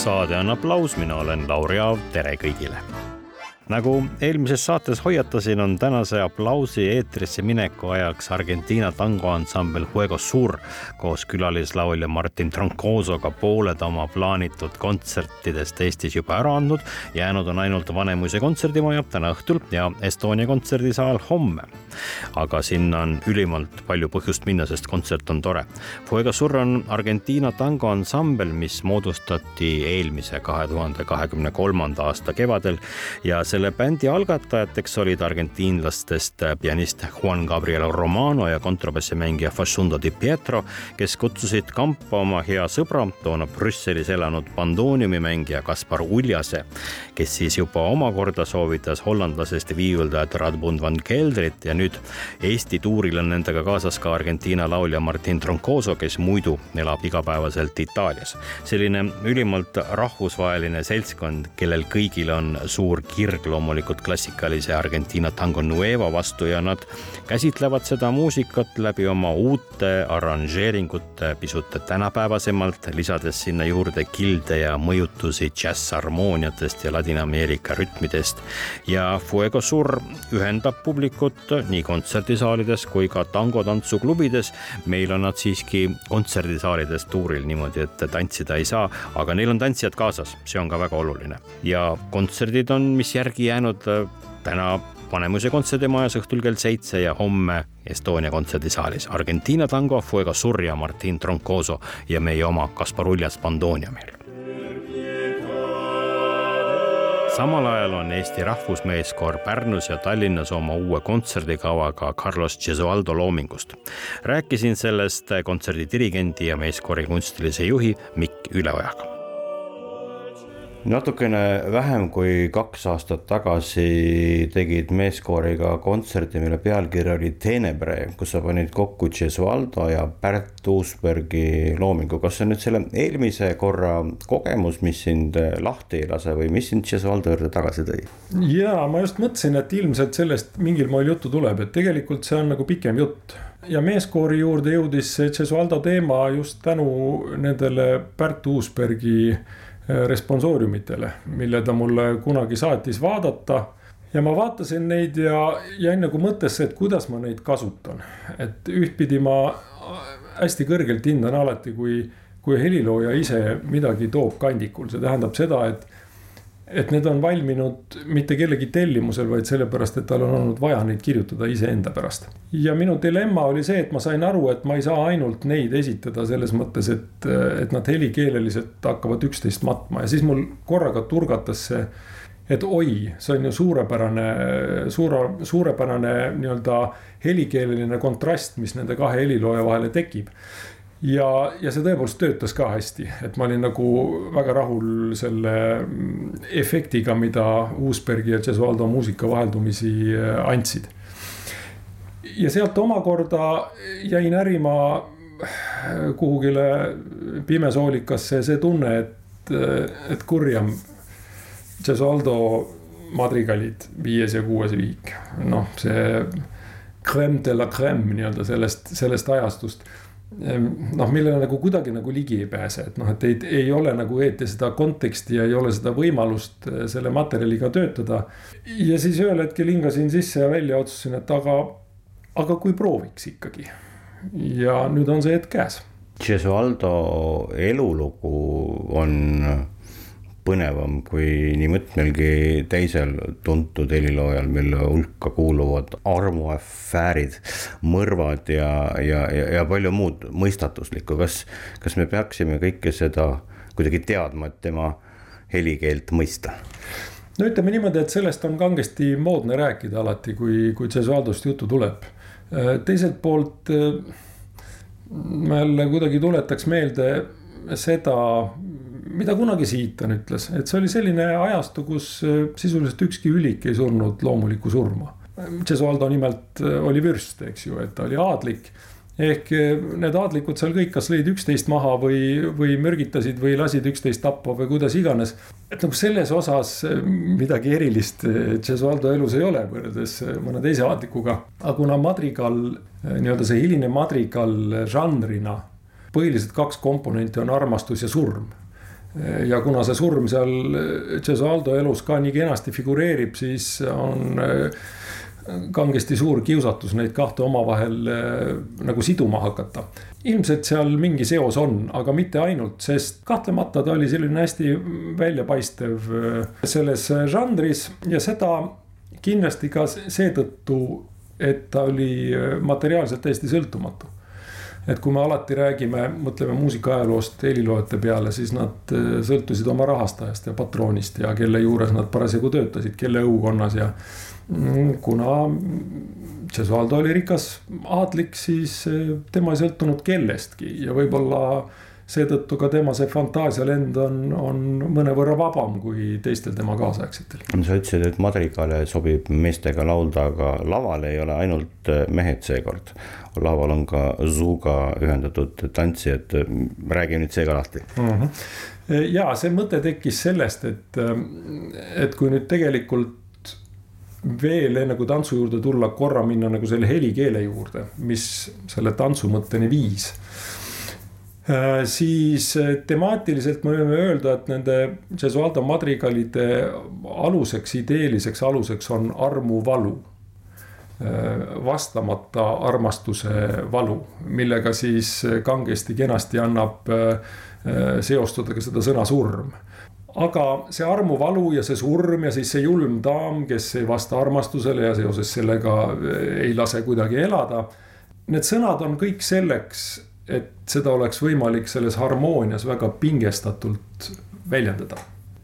Saade on aplaus, mina olen Lauri Aav, tere kõigile nagu eelmises saates hoiatasin, on tänase aplausi eetrisse mineku ajaks Argentiina tangoansambel Fuego Sur koos külalislaulja Martin Troncosoga pooled oma plaanitud kontsertidest Eestis juba ära andnud. jäänud on ainult Vanemuise kontserdimaja täna õhtul ja Estonia kontserdisaal homme. aga sinna on ülimalt palju põhjust minna, sest kontsert on tore. Fuego Sur on Argentiina tangoansambel, mis moodustati eelmise, kahe tuhande kahekümne kolmanda aasta kevadel ja selle selle bändi algatajateks olid argentiinlastest pianist Juan Gabriel Romano ja kontrabassimängija Facundo Di Pietro, kes kutsusid kampa oma hea sõbra, toona Brüsselis elanud bandooniumimängija Kaspar Uljase, kes siis juba omakorda soovitas hollandlasest viiuldajat Radbund van Keldrit ja nüüd Eesti tuuril on nendega kaasas ka Argentiina laulja Martin Troncoso, kes muidu elab igapäevaselt Itaalias. selline ülimalt rahvusvaheline seltskond, kellel kõigil on suur kirg loomulikult klassikalise Argentiina tango nueva vastu ja nad käsitlevad seda muusikat läbi oma uute arranžeeringute pisut tänapäevasemalt, lisades sinna juurde kilde ja mõjutusi džässharmooniatest ja Ladina-Ameerika rütmidest. ja Fuego Sur ühendab publikut nii kontserdisaalides kui ka tangotantsuklubides. meil on nad siiski kontserdisaalides tuuril niimoodi, et tantsida ei saa, aga neil on tantsijad kaasas, see on ka väga oluline ja kontserdid on, mis järgi järgi jäänud äh, täna Vanemuise kontserdimajas õhtul kell seitse ja homme Estonia kontserdisaalis Argentiina tango Fuego Surja Martin Troncoso ja meie oma Kaspar Uljas Bandonia meil. samal ajal on Eesti Rahvusmeeskoor Pärnus ja Tallinnas oma uue kontserdikavaga Carlos Gesualdo loomingust. rääkisin sellest kontserdi dirigendi ja meeskoori kunstilise juhi Mikk Üleojaga natukene vähem kui kaks aastat tagasi tegid meeskooriga kontserdi, mille pealkiri oli Tenebre, kus sa panid kokku Gesualdo ja Pärt Uusbergi loomingu. kas see on nüüd selle eelmise korra kogemus, mis sind lahti ei lase või mis sind Gesualdo juurde tagasi tõi? ja ma just mõtlesin, et ilmselt sellest mingil moel juttu tuleb, et tegelikult see on nagu pikem jutt ja meeskoori juurde jõudis see Gesualdo teema just tänu nendele Pärt Uusbergi responsooriumitele, mille ta mulle kunagi saatis vaadata. ja ma vaatasin neid ja jäin nagu mõttesse, et kuidas ma neid kasutan. et ühtpidi ma hästi kõrgelt hindan alati, kui, kui helilooja ise midagi toob kandikul, see tähendab seda, et et need on valminud mitte kellegi tellimusel, vaid sellepärast, et tal on olnud vaja neid kirjutada iseenda pärast. ja minu dilemma oli see, et ma sain aru, et ma ei saa ainult neid esitada selles mõttes, et, et nad helikeeleliselt hakkavad üksteist matma ja siis mul korraga turgatas see et oi, see on ju suurepärane, suure, suurepärane nii-öelda helikeeleline kontrast, mis nende kahe helilooja vahele tekib ja, ja see tõepoolest töötas ka hästi, et ma olin nagu väga rahul selle mm, efektiga, mida Uusbergi ja Gesualdo muusika vaheldumisi äh, andsid. ja sealt omakorda jäi närima äh, kuhugile pimesoolikasse see tunne, et, äh, et kurjam Gesualdo madrigalid viies ja kuues viik, noh, see crème de la crème nii-öelda sellest, sellest ajastust noh, millele nagu kuidagi nagu ligi ei pääse, et noh, et ei, ei ole nagu eeti seda konteksti ja ei ole seda võimalust eh, selle materjaliga töötada. ja siis ühel hetkel hingasin sisse ja välja, otsustasin, et aga, aga kui prooviks ikkagi. ja nüüd on see hetk käes. Gesualdo elulugu on põnevam kui nii mõtmelgi teisel tuntud heliloojal, mille hulka kuuluvad armuafäärid, mõrvad ja, ja, ja, ja palju muud mõistatuslikku. kas, kas me peaksime kõike seda kuidagi teadma, et tema helikeelt mõista? no ütleme niimoodi, et sellest on kangesti moodne rääkida alati, kui, kui Cesualdost juttu tuleb. teiselt poolt ma jälle kuidagi tuletaks meelde seda, mida kunagi Siitan ütles, et see oli selline ajastu, kus sisuliselt ükski ülik ei surnud loomulikku surma. Gesualdo nimelt oli vürst, eks ju, et ta oli aadlik ehk eh, need aadlikud seal kõik kas lõid üksteist maha või, või mürgitasid või lasid üksteist tappa või kuidas iganes. et nagu selles osas midagi erilist Gesualdo elus ei ole võrreldes mõne teise aadlikuga. aga kuna madrigal, nii-öelda see hiline madrigal žanrina, põhiliselt kaks komponenti on armastus ja surm ja kuna see surm seal Gesualdo elus ka nii kenasti figureerib, siis on kangesti suur kiusatus neid kahte omavahel äh, nagu siduma hakata. ilmselt seal mingi seos on, aga mitte ainult, sest kahtlemata ta oli selline hästi väljapaistev äh, selles žanris ja seda kindlasti ka seetõttu, et ta oli äh, materiaalselt täiesti sõltumatu et kui me alati räägime, mõtleme muusikaajaloost heliloojate peale, siis nad sõltusid oma rahastajast ja patroonist ja kelle juures nad parasjagu töötasid, kelle õukonnas ja Mm, kuna Gesualdo oli rikas aadlik, siis eh, tema ei sõltunud kellestki ja võib-olla seetõttu ka tema see fantaasialend on, on mõnevõrra vabam kui teistel tema kaasaegsetel. sa ütlesid, et madrigale sobib meestega laulda, aga laval ei ole ainult eh, mehed seekord. laval on ka Zuga ühendatud tantsijad, räägi nüüd see ka lahti mm. -hmm. ja see mõte tekkis sellest, et, et kui nüüd tegelikult veel enne kui tantsu juurde tulla, korra minna nagu selle helikeele juurde, mis selle tantsu mõtteni viis. Äh, siis äh, temaatiliselt me võime öelda, et nende Gesualdo madrigalide aluseks, ideeliseks aluseks on armuvalu. Äh, vastamata armastuse valu, millega siis kangesti kenasti annab seostada ka seda sõna surm aga see armuvalu ja see surm ja siis see julm daam, kes ei vasta armastusele ja seoses sellega ei lase kuidagi elada. Need sõnad on kõik selleks, et seda oleks võimalik selles harmoonias väga pingestatult väljendada.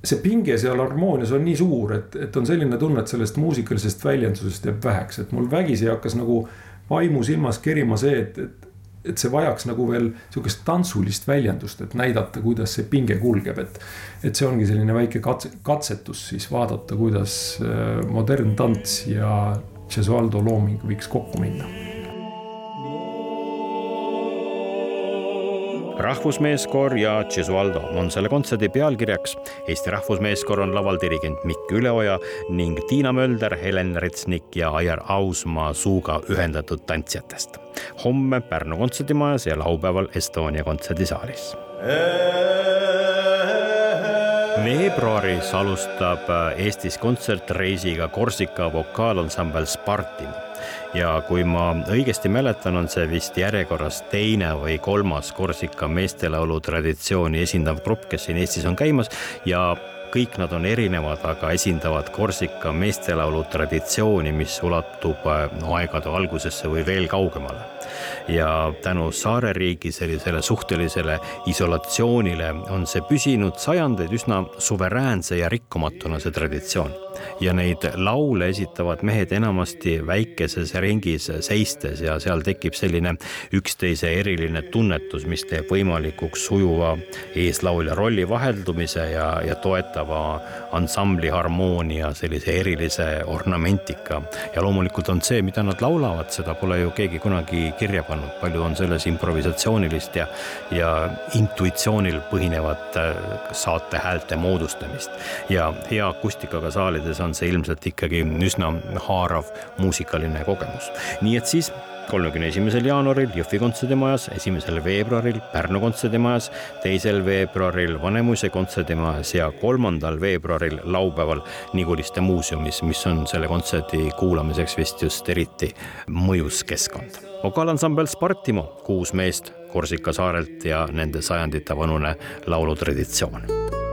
see pinge seal harmoonias on nii suur, et, et on selline tunne, et sellest muusikalisest väljendusest jääb väheks, et mul vägisi hakkas nagu vaimusilmas kerima see, et, et et see vajaks nagu veel sihukest tantsulist väljendust, et näidata, kuidas see pinge kulgeb, et. et see ongi selline väike katse, katsetus siis vaadata, kuidas äh, modern tants ja Gesualdo looming võiks kokku minna rahvusmeeskoor ja Gesualdo on selle kontserdi pealkirjaks. Eesti Rahvusmeeskoor on laval dirigent Mikk Üleoja ning Tiina Mölder, Helen Retsnik ja Aiar Ausmaa suuga ühendatud tantsijatest. homme Pärnu kontserdimajas ja laupäeval Estonia kontserdisaalis veebruaris alustab Eestis kontsertreisiga Korsika vokaalansambel Spartimu ja kui ma õigesti mäletan, on see vist järjekorras teine või kolmas Korsika meestelaulu traditsiooni esindav grupp, kes siin Eestis on käimas ja kõik nad on erinevad, aga esindavad Korsika meestelaulu traditsiooni, mis ulatub no, aegade algusesse või veel kaugemale ja tänu saareriigi sellisele suhtelisele isolatsioonile on see püsinud sajandeid üsna suveräänse ja rikkumatuna, see traditsioon. Ja neid laule esitavad mehed enamasti väikeses ringis seistes ja seal tekib selline üksteise eriline tunnetus, mis teeb võimalikuks sujuva eeslaulja rolli vaheldumise ja, ja toetava ansambli harmoonia sellise erilise ornamentika. ja loomulikult on see, mida nad laulavad, seda pole ju keegi kunagi kirja pannud palju on selles improvisatsioonilist ja, ja intuitsioonil põhinevat äh, saate häälte moodustamist. ja hea akustikaga saalides on see ilmselt ikkagi üsna haarav muusikaline kogemus. nii et siis kolmekümne esimesel jaanuaril Jõhvi kontserdimajas, esimesel veebruaril Pärnu kontserdimajas, teisel veebruaril Vanemuise kontserdimajas ja kolmandal veebruaril laupäeval Niguliste muuseumis, mis on selle kontserdi kuulamiseks vist just eriti mõjus keskkond. vokaalansambel Spartimo, kuus meest Korsika saarelt ja nende sajandite vanune laulutraditsioon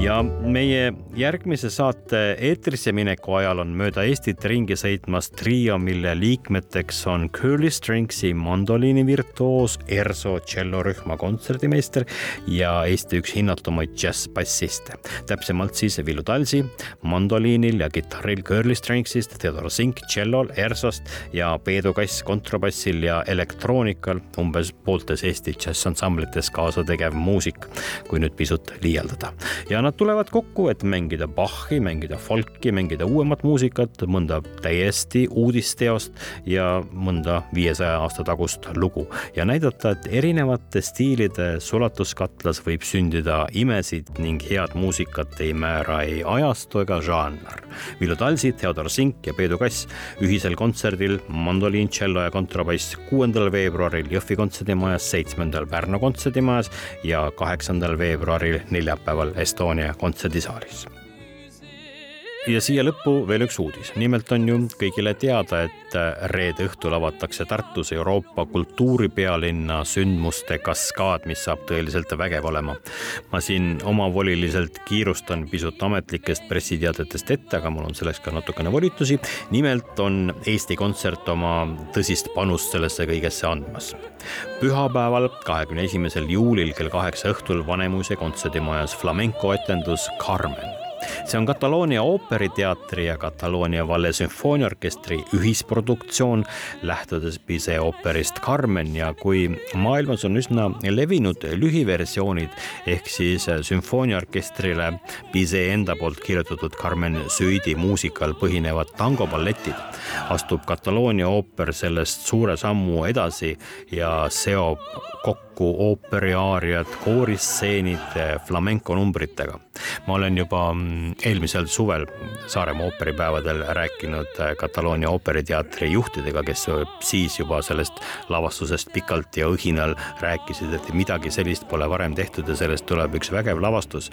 ja meie järgmise saate eetrisse mineku ajal on mööda Eestit ringi sõitmas trio, mille liikmeteks on Curly Stringsi mandoliinivirtuoos, ERSO tšellorühma kontserdimeister ja Eesti üks hinnatumaid džässbassiste. täpsemalt siis Villu Talsi mandoliinil ja kitarril Curly Stringsist, Theodor Zink tšellol, ERSO-st ja Peedu Kass kontrabassil ja elektroonikal, umbes pooltes Eesti džässansamblites kaasa tegev muusik, kui nüüd pisut liialdada. ja nad nad tulevad kokku, et mängida Bachi, mängida folki, mängida uuemat muusikat, mõnda täiesti uudisteost ja mõnda viiesaja aasta tagust lugu ja näidata, et erinevate stiilide sulatuskatlas võib sündida imesid ning head muusikat ei määra ei ajastu ega žanr. Villu Talsi, Theodor Sink ja Peedu Kass ühisel kontserdil mandoliin, tšello ja kontrabass kuuendal veebruaril Jõhvi kontserdimajas, seitsmendal Pärnu kontserdimajas ja kaheksandal veebruaril neljapäeval Estonia Estonia kontserdisaalis. Ja siia lõppu veel üks uudis. nimelt on ju kõigile teada, et reede õhtul avatakse Tartus Euroopa kultuuripealinna sündmuste kaskaad, mis saab tõeliselt vägev olema. ma siin omavoliliselt kiirustan pisut ametlikest pressiteadetest ette, aga mul on selleks ka natukene volitusi. nimelt on Eesti Kontsert oma tõsist panust sellesse kõigesse andmas pühapäeval, kahekümne esimesel juulil kell kaheksa õhtul Vanemuise kontserdimajas flamenco etendus Carmen see on Kataloonia ooperiteatri ja Kataloonia Valle sümfooniaorkestri ühisproduktsioon, lähtudes Pise ooperist Carmen ja kui maailmas on üsna levinud lühiversioonid ehk siis sümfooniaorkestrile Pise enda poolt kirjutatud Carmen Suidi muusikal põhinevad tangoballetid, astub Kataloonia ooper sellest suure sammu edasi ja seob kokku ooperiaariad, kooristseenid flamenco numbritega. Ma olen juba mm, eelmisel suvel Saaremaa ooperipäevadel rääkinud Kataloonia ooperiteatri juhtidega, kes siis juba sellest lavastusest pikalt ja õhinal rääkisid, et midagi sellist pole varem tehtud ja sellest tuleb üks vägev lavastus.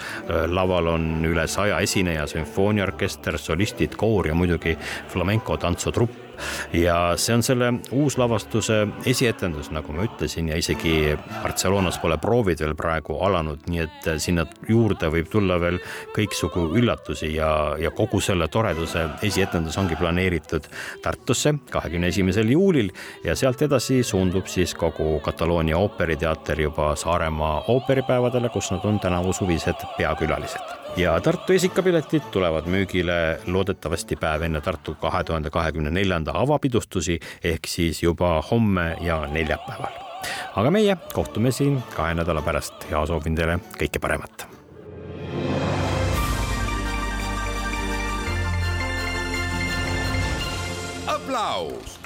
laval on üle saja esineja, sümfooniaorkester, solistid, koor ja muidugi flamenco tantsutrupp ja see on selle uuslavastuse esietendus, nagu ma ütlesin, ja isegi Barcelonas pole proovid veel praegu alanud, nii et sinna juurde võib tulla veel kõiksugu üllatusi ja, ja kogu selle toreduse esietendus ongi planeeritud Tartusse kahekümne esimesel juulil ja sealt edasi suundub siis kogu Kataloonia ooperiteater juba Saaremaa ooperipäevadele, kus nad on tänavu suvised peakülalised ja Tartu esikapiletid tulevad müügile loodetavasti päev enne Tartu kahe tuhande kahekümne neljanda avapidustusi ehk siis juba homme ja neljapäeval. aga meie kohtume siin kahe nädala pärast ja soovin teile kõike paremat. aplaus